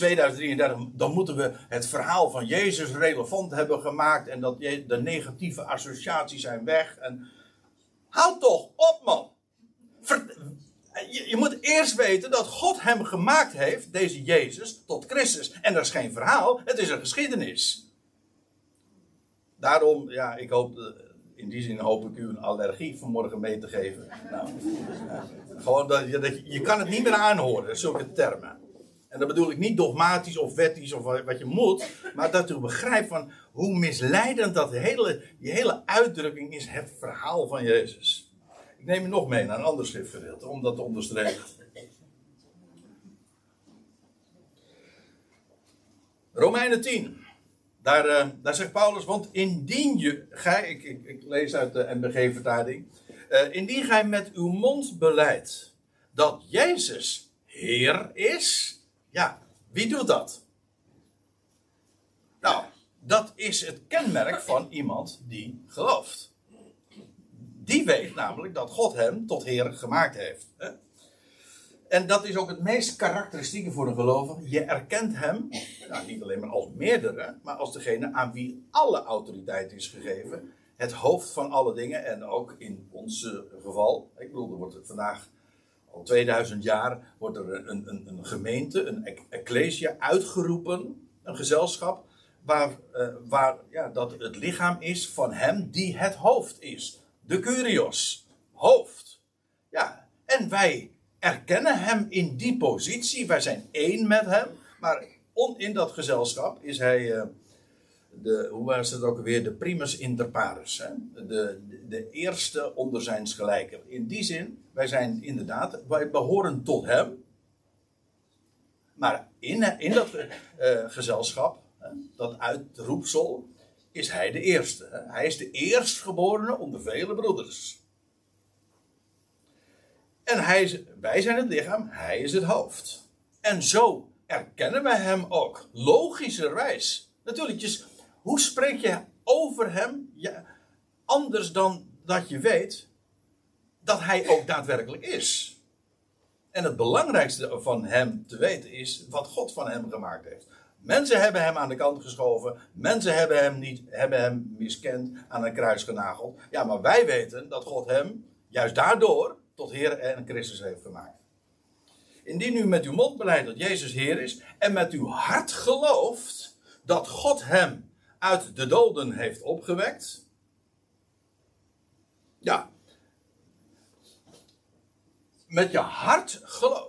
2033, dan moeten we het verhaal van Jezus relevant hebben gemaakt en dat de negatieve associaties zijn weg. En... Houd toch op, man! je, moet eerst weten dat God hem gemaakt heeft, deze Jezus, tot Christus. En dat is geen verhaal, het is een geschiedenis. Daarom, ja, ik hoop, eh, in die zin hoop ik u een allergie vanmorgen mee te geven. Nou, gewoon dat, je, dat je, je kan het niet meer aanhoren, zulke termen. En dat bedoel ik niet dogmatisch of wettisch of wat je moet, maar dat u begrijpt van hoe misleidend dat hele, die hele uitdrukking is, het verhaal van Jezus. Ik neem je nog mee naar een ander schriftgedeelte om dat te onderstrepen. Romeinen 10. Daar, eh, daar zegt Paulus, want indien je, gij, ik, ik, lees uit de MBG-vertaling, uh, indien gij met uw mond beleidt dat Jezus Heer is, ja, wie doet dat? Nou, dat is het kenmerk van iemand die gelooft. Die weet namelijk dat God hem tot Heer gemaakt heeft. En dat is ook het meest karakteristieke voor een gelovige. Je erkent hem, nou, niet alleen maar als meerdere, maar als degene aan wie alle autoriteit is gegeven. Het hoofd van alle dingen. En ook in ons geval, ik bedoel, er wordt vandaag al 2000 jaar wordt er een, een, een gemeente, een ecclesia uitgeroepen, een gezelschap, waar, uh, waar ja, dat het lichaam is van hem die het hoofd is. De Curios, hoofd. Ja, en wij erkennen hem in die positie. Wij zijn één met hem. Maar on, in dat gezelschap is hij, uh, de, hoe was het ook alweer, de primus inter pares. Hè? De, de, eerste onder zijn gelijken. In die zin, wij zijn inderdaad, wij behoren tot hem. Maar in, in dat uh, gezelschap, hè, dat uitroepsel, is hij de eerste. Hè? Hij is de eerstgeborene onder vele broeders. En hij wij zijn het lichaam, hij is het hoofd. En zo erkennen wij hem ook. Logischerwijs. Natuurlijk, hoe spreek je over hem? Ja, anders dan dat je weet dat hij ook daadwerkelijk is. En het belangrijkste van hem te weten is wat God van hem gemaakt heeft. Mensen hebben hem aan de kant geschoven. Mensen hebben hem, niet, hebben hem miskend aan een kruis genageld. Ja, maar wij weten dat God hem juist daardoor tot Heer en Christus heeft gemaakt. Indien u met uw mond beleidt dat Jezus Heer is en met uw hart gelooft dat God hem uit de doden heeft opgewekt. Ja. Met je hart,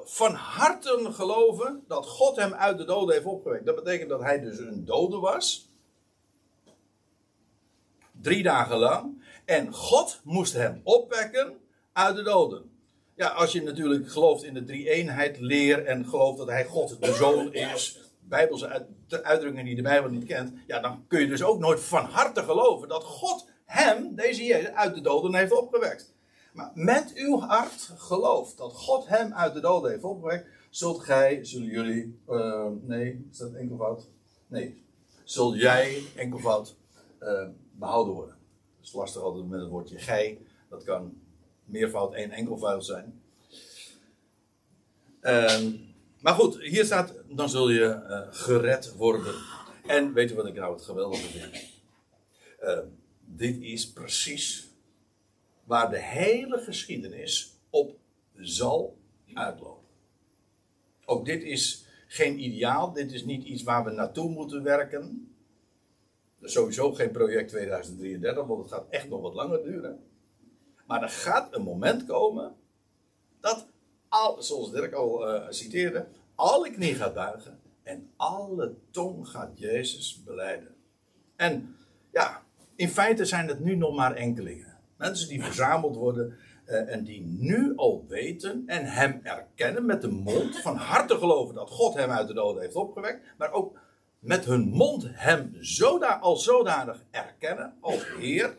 van harte geloven dat God hem uit de doden heeft opgewekt. Dat betekent dat hij dus een dode was. Drie dagen lang. En God moest hem opwekken uit de doden. Ja, als je natuurlijk gelooft in de drie-eenheid leer en gelooft dat hij God de Zoon is, bijbelse uitdrukkingen die de Bijbel niet kent, ja, dan kun je dus ook nooit van harte geloven dat God hem, deze Jezus, uit de doden heeft opgewekt. Maar met uw hart gelooft dat God hem uit de doden heeft opgewekt, zult gij, zullen jullie, uh, nee, is dat enkelvoud? Nee, zul jij enkelvoud uh, behouden worden. Dat is lastig altijd met het woordje gij, dat kan meervoud één enkelvoud zijn. Uh, maar goed, hier staat, dan zul je uh, gered worden. En weet je wat ik nou het geweldige vind? Uh, dit is precies waar de hele geschiedenis op zal uitlopen. Ook dit is geen ideaal, dit is niet iets waar we naartoe moeten werken. is sowieso geen project 2033, want het gaat echt nog wat langer duren. Maar er gaat een moment komen dat, al, zoals Dirk al uh, citeerde, alle knie gaat buigen en alle tong gaat Jezus beleiden. En ja, in feite zijn het nu nog maar enkelingen. Mensen die verzameld worden uh, en die nu al weten en hem erkennen met de mond, van harte geloven dat God hem uit de doden heeft opgewekt, maar ook met hun mond hem zoda, zodanig erkennen als Heer.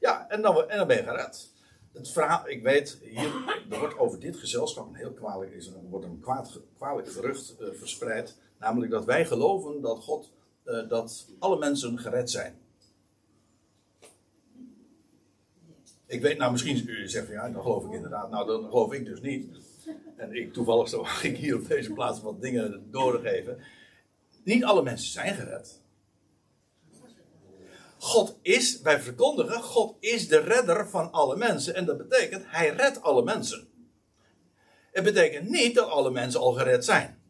Ja, en dan, en dan ben je gered het verhaal, ik weet, hier, er wordt over dit gezelschap een heel kwalijk, is, er wordt een kwaad, kwalijk gerucht uh, verspreid. Namelijk dat wij geloven dat God, uh, dat alle mensen gered zijn. Ik weet, nou misschien u zegt ja, dan geloof ik inderdaad. Nou, dan geloof ik dus niet. En ik toevallig zo ik hier op deze plaats wat dingen doorgeven. Niet alle mensen zijn gered. God is, wij verkondigen, God is de redder van alle mensen. En dat betekent, hij redt alle mensen. Het betekent niet dat alle mensen al gered zijn.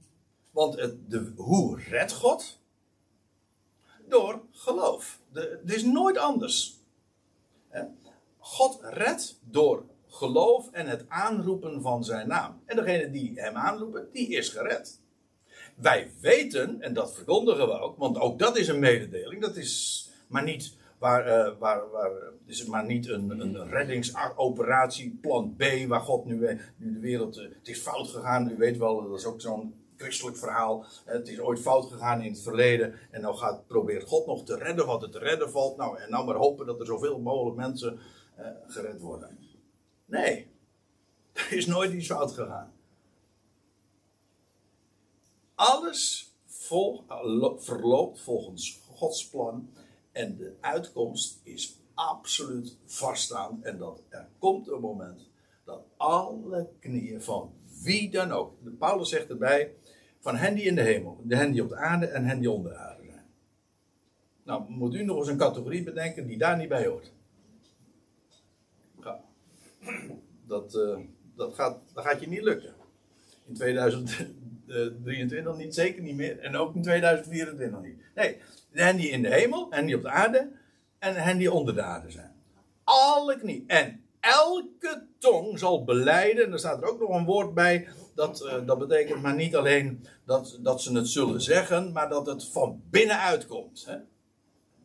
Want de, hoe redt God? Door geloof. het is nooit anders. God redt door geloof en het aanroepen van zijn naam. En degene die hem aanroepen, die is gered. Wij weten, en dat verkondigen we ook, want ook dat is een mededeling, dat is maar niet, waar, uh, waar, waar, is het maar niet een, een reddingsoperatie, plan B, waar God nu, nu de wereld. Uh, het is fout gegaan, u weet wel, dat is ook zo'n christelijk verhaal. Het is ooit fout gegaan in het verleden. En nou gaat, probeert God nog te redden wat er te redden valt. Nou, en nou maar hopen dat er zoveel mogelijk mensen gered worden. Nee, er is nooit iets fout gegaan. Alles vol, verloopt volgens Gods plan. En de uitkomst is absoluut vaststaan. En dat er komt een moment dat alle knieën van wie dan ook. De Paulus zegt erbij: van hen die in de hemel, de hen die op de aarde en hen die onder de aarde zijn. Nou, moet u nog eens een categorie bedenken die daar niet bij hoort. Ja. Dat, uh, dat, gaat, dat gaat je niet lukken. In 2023 niet, zeker niet meer. En ook in 2024 niet. Nee, hen die in de hemel, en die op de aarde en hen die onder de aarde zijn. Alle knie. En elke tong zal beleiden, en er staat er ook nog een woord bij, dat, uh, dat betekent maar niet alleen dat, dat ze het zullen zeggen, maar dat het van binnenuit komt. Hè?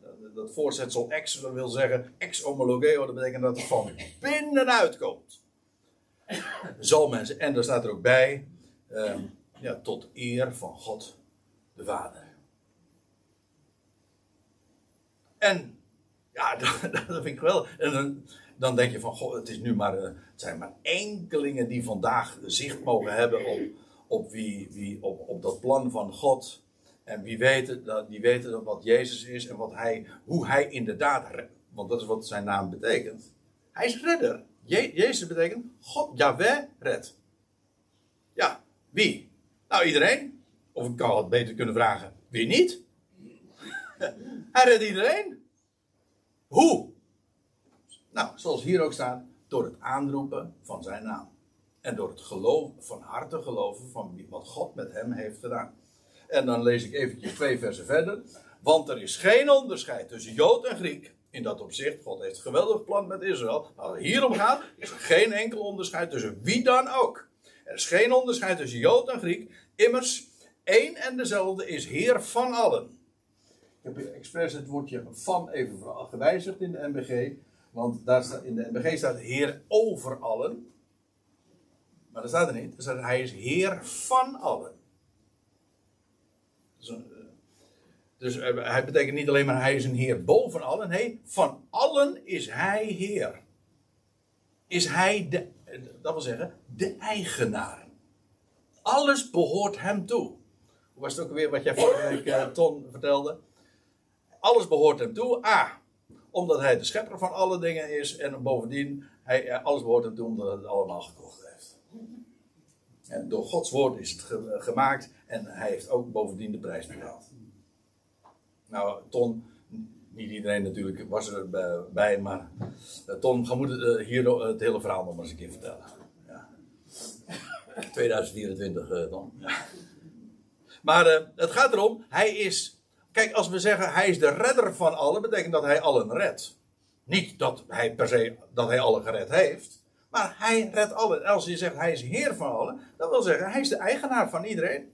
Dat, dat voorzetsel ex wil zeggen ex homologeo, dat betekent dat het van binnenuit komt. Zal mensen, en daar staat er ook bij, uh, ja, tot eer van God de Vader. En ja, dat, dat vind ik wel. En dan, dan denk je van, goh, het, is nu maar, eh, zijn maar enkelingen die vandaag zicht mogen hebben op, op, wie, wie, op, op dat plan van God. En wie weten, die weten wat Jezus is en wat hij, hoe hij inderdaad, want dat is wat zijn naam betekent. Hij is redder. Je, Jezus betekent God, Yahweh, red. Ja, wie? Nou, iedereen. Of ik kan het beter kunnen vragen, wie niet? hij redt iedereen. Hoe? Nou, zoals hier ook staat, door het aanroepen van zijn naam. En door het geloof, van harte geloven van wat God met hem heeft gedaan. En dan lees ik eventjes twee versen verder. Want er is geen onderscheid tussen Jood en Griek. In dat opzicht, God heeft een geweldig plan met Israël. Maar hierom gaat, is er geen enkel onderscheid tussen wie dan ook. Er is geen onderscheid tussen Jood en Griek. Immers, één en dezelfde is Heer van allen. Ik heb expres het woordje van even gewijzigd in de MBG. Want daar staat, in de MBG staat Heer over allen. Maar dat staat er niet. Er staat Hij is Heer van allen. Dus, dus eh, hij betekent niet alleen maar Hij is een Heer boven allen. Nee, van allen is Hij Heer. Is Hij de, dat wil zeggen, de eigenaar. Alles behoort Hem toe. Hoe was het ook weer wat jij vorige week, Ton, vertelde? Alles behoort Hem toe. A omdat hij de schepper van alle dingen is. En bovendien, hij, eh, alles behoort hem toe omdat hij het allemaal gekocht heeft. En door Gods woord is het gemaakt. En hij heeft ook bovendien de prijs betaald. Nou, Ton, niet iedereen natuurlijk was er bij, maar uh, Ton, ga moet uh, hier het hele verhaal nog maar eens een keer vertellen. Ja. 2024, uh, Ton. Ja. Maar het gaat erom, hij is Kijk, als we zeggen hij is de redder van allen, betekent dat hij allen redt. Niet dat hij per se dat hij allen gered heeft, maar hij redt allen. Als je zegt hij is heer van allen, dat wil zeggen hij is de eigenaar van iedereen.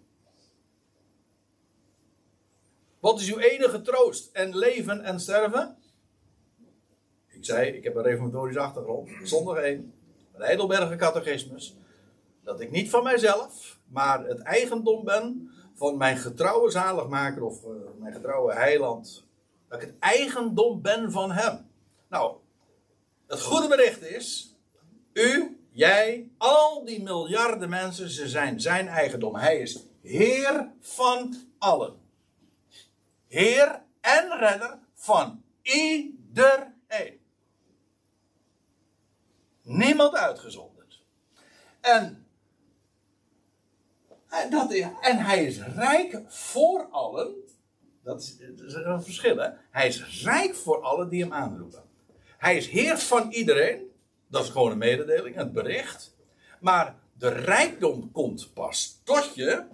Wat is uw enige troost en leven en sterven? Ik zei, ik heb een reformatorische achtergrond, zonder één, een Heidelberger catechismus, dat ik niet van mijzelf, maar het eigendom ben van mijn getrouwe zaligmaker of uh, mijn getrouwe heiland. Dat ik het eigendom ben van hem. Nou, het goede bericht is, u, jij, al die miljarden mensen, ze zijn zijn eigendom. Hij is Heer van allen. Heer en redder van iedereen. Niemand uitgezonderd. En, dat, en hij is rijk voor allen. Dat is, een verschil, hè? Hij is rijk voor allen die hem aanroepen. Hij is heer van iedereen. Dat is gewoon een mededeling, een bericht. Maar de rijkdom komt pas tot je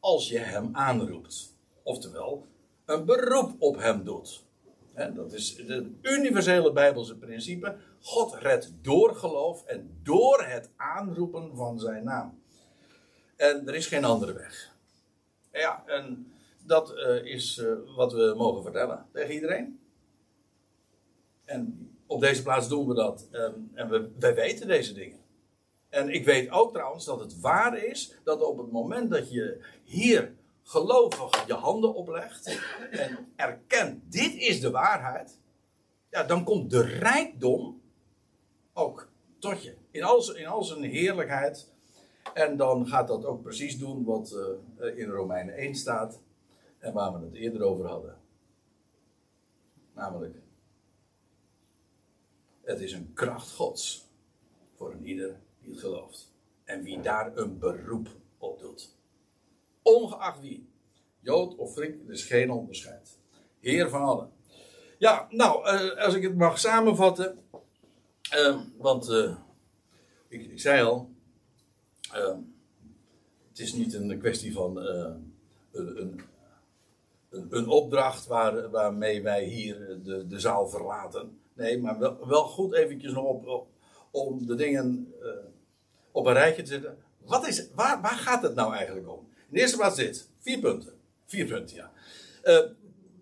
als je hem aanroept. Oftewel, een beroep op hem doet. dat is het universele Bijbelse principe. God redt door geloof en door het aanroepen van zijn naam. En er is geen andere weg. Ja, en dat uh, is uh, wat we mogen vertellen tegen iedereen. En op deze plaats doen we dat. Um, en we, wij weten deze dingen. En ik weet ook trouwens dat het waar is dat op het moment dat je hier gelovig je handen oplegt en erkent, dit is de waarheid, ja, dan komt de rijkdom ook tot je. In al, zijn- in al zijn heerlijkheid. En dan gaat dat ook precies doen wat eh, in Romeinen 1 staat. En waar we het eerder over hadden. Namelijk, het is een kracht Gods voor een ieder die het gelooft. En wie daar een beroep op doet. Ongeacht wie. Jood of Griek, er is geen onderscheid. Heer van allen. Ja, nou, eh, als ik het mag samenvatten. eh, want ik zei al. Eh, het is niet een kwestie van eh, een, een, een, opdracht waar, waarmee wij hier de, de zaal verlaten. Nee, maar wel, goed eventjes nog op, op- om de dingen eh, op een rijtje te zetten. Wat is, waar, waar gaat het nou eigenlijk om? In de eerste plaats dit. Vier punten. Vier punten, ja. Eh,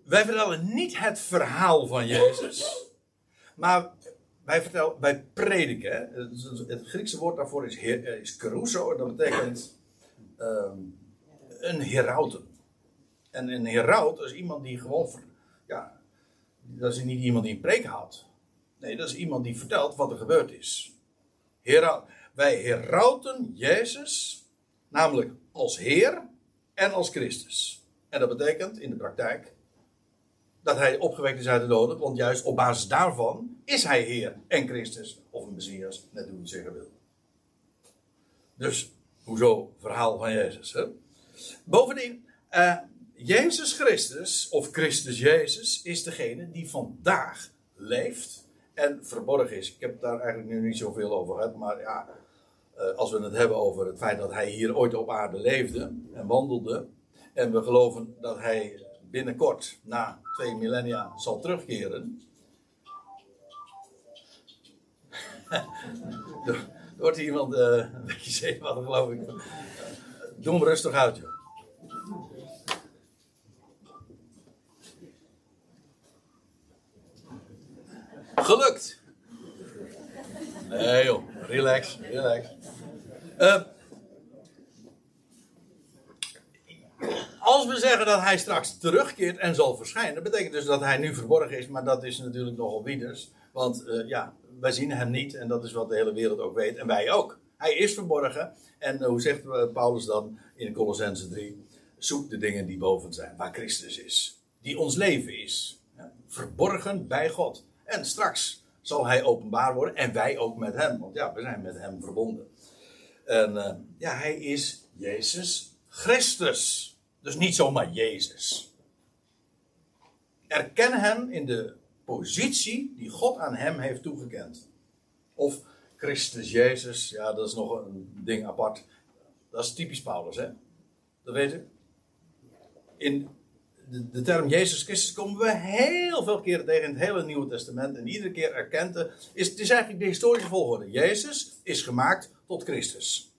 wij vertellen niet het verhaal van Jezus. Maar wij, vertellen, wij prediken. hè. Het, Griekse woord daarvoor is, her- eh, is keruso. En dat betekent ehm, een herauten. En een heraut is iemand die gewoon... ja, dat is niet iemand die een preek houdt. Nee, dat is iemand die vertelt wat er gebeurd is. Hera- wij herauten Jezus, namelijk als Heer en als Christus. En dat betekent in de praktijk dat hij opgewekt is uit de doden, want juist op basis daarvan is hij Heer en Christus, of een Messias, net hoe je het zeggen wil. Dus, hoezo verhaal van Jezus? Hè? Bovendien, eh, Jezus Christus, of Christus Jezus, is degene die vandaag leeft en verborgen is. Ik heb daar eigenlijk nu niet zoveel over gehad, maar ja, eh, als we het hebben over het feit dat hij hier ooit op aarde leefde en wandelde, en we geloven dat hij binnenkort, na twee millennia, zal terugkeren. er wordt iemand eh, een beetje zenuwachtig, geloof ik. Doe hem rustig uit, joh. Gelukt! Nee joh, relax, relax. Eh, als we zeggen dat hij straks terugkeert en zal verschijnen, betekent dus dat hij nu verborgen is, maar dat is natuurlijk nogal wieders. Want eh, ja, wij zien hem niet en dat is wat de hele wereld ook weet en wij ook. Hij is verborgen en eh, hoe zegt eh, Paulus dan in Colossense 3? Zoek de dingen die boven zijn, waar Christus is, die ons leven is. Verborgen bij God. En straks zal hij openbaar worden en wij ook met hem, want ja, we zijn met hem verbonden. En eh, ja, hij is Jezus Christus. Dus niet zomaar Jezus. Erken hem in de positie die God aan hem heeft toegekend. Of Christus Jezus, ja, dat is nog een ding apart. Dat is typisch Paulus, hè? Dat weet u? In de, de term Jezus Christus komen we heel veel keren tegen in het hele Nieuwe Testament. En iedere keer erkent. Is, het is eigenlijk de historische volgorde. Jezus is gemaakt tot Christus.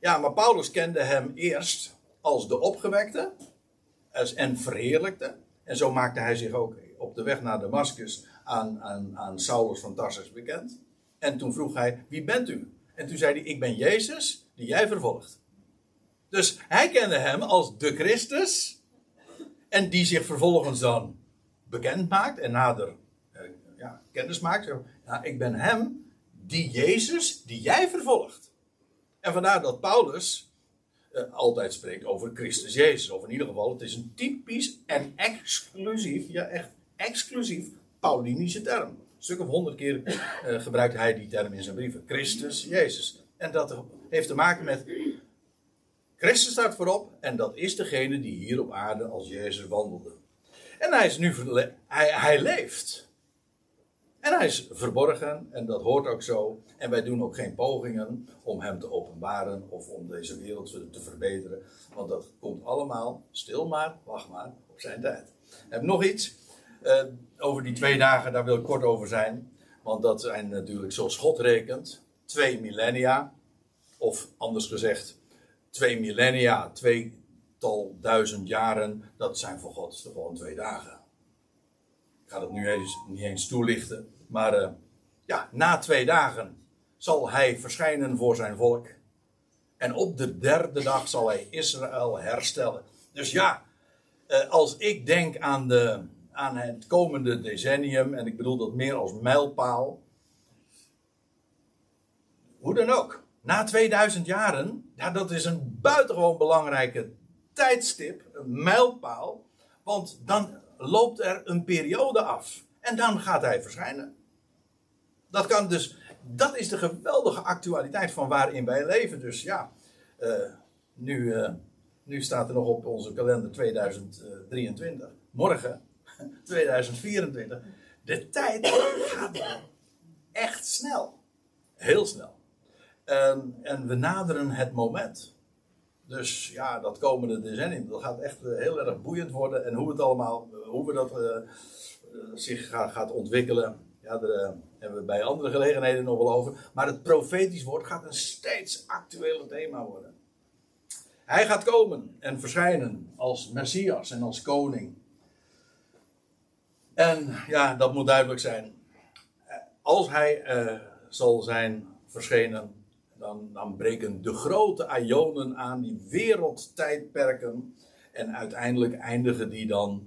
Ja, maar Paulus kende hem eerst als de opgewekte en verheerlijkte. En zo maakte hij zich ook op de weg naar Damascus aan, aan, aan Saulus van Tarsus bekend. En toen vroeg hij, wie bent u? En toen zei hij, ik ben Jezus die jij vervolgt. Dus hij kende hem als de Christus. En die zich vervolgens dan bekend maakt en nader eh, ja, kennis maakt. Ik ben hem, die Jezus, die jij vervolgt. En vandaar dat Paulus eh, altijd spreekt over Christus Jezus. Of in ieder geval, het is een typisch en exclusief, ja echt exclusief, Paulinische term. Een stuk of honderd keer eh, gebruikt hij die term in zijn brieven. Christus Jezus. En dat heeft te maken met Christus staat voorop en dat is degene die hier op aarde als Jezus wandelde. En hij is nu hij, hij leeft. En hij is verborgen en dat hoort ook zo. En wij doen ook geen pogingen om hem te openbaren of om deze wereld te- te verbeteren. Want dat komt allemaal, stil maar, wacht maar, op zijn tijd. Ik heb nog iets over die twee dagen, daar wil ik kort over zijn. Want dat zijn natuurlijk zoals God rekent, twee millennia. Of anders gezegd, twee millennia, tweetal duizend jaren, dat zijn voor God gewoon twee dagen. Ik ga dat nu eens, niet eens toelichten, maar eh, ja, na twee dagen zal hij verschijnen voor zijn volk. En op de derde dag zal hij Israël herstellen. Dus ja, eh, als ik denk aan, de, aan het komende decennium, en ik bedoel dat meer als mijlpaal. Hoe dan ook, na 2000 jaren, ja, dat is een buitengewoon belangrijke tijdstip, een mijlpaal. Want dan loopt er een periode af. En dan gaat hij verschijnen. Dat kan dus, dat is de geweldige actualiteit van waarin wij leven. Dus ja, uh, nu, uh, nu staat er nog op onze kalender 2023. Morgen, 2024. De tijd gaat echt snel. Heel snel. En, en we naderen het moment. Dus ja, dat komende decennium, dat gaat echt uh, heel erg boeiend worden. En hoe het allemaal, hoe we dat zich gaat, gaat ontwikkelen. Ja, daar hebben we bij andere gelegenheden nog wel over. Maar het profetisch woord gaat een steeds actueler thema worden. Hij gaat komen en verschijnen als Messias en als koning. En ja, dat moet duidelijk zijn. Als hij uh, zal zijn verschenen, dan, dan breken de grote ionen aan, die wereldtijdperken. En uiteindelijk eindigen die dan,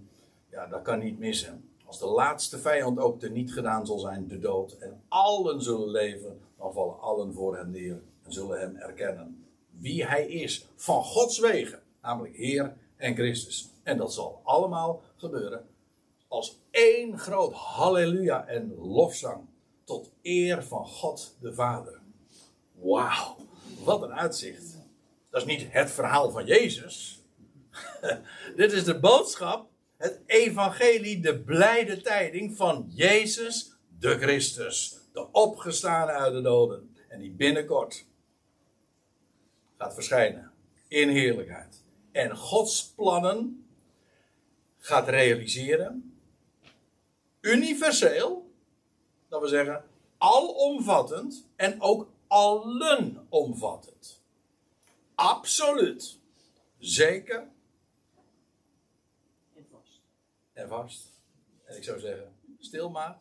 ja, dat kan niet missen als de laatste vijand ook niet gedaan zal zijn, de dood, en allen zullen leven, dan vallen allen voor hem neer en zullen hem erkennen. Wie hij is, van Gods wegen, namelijk Heer en Christus. En dat zal allemaal gebeuren als één groot halleluja en lofzang tot eer van God de Vader. Wauw, wat een uitzicht. Dat is niet het verhaal van Jezus. Dit is de boodschap het evangelie, de blijde tijding van Jezus de Christus. De opgestane uit de doden. En die binnenkort gaat verschijnen in heerlijkheid. En Gods plannen gaat realiseren. Universeel. Dat we zeggen alomvattend en ook allenomvattend. Absoluut. Zeker en vast. En ik zou zeggen, stil maar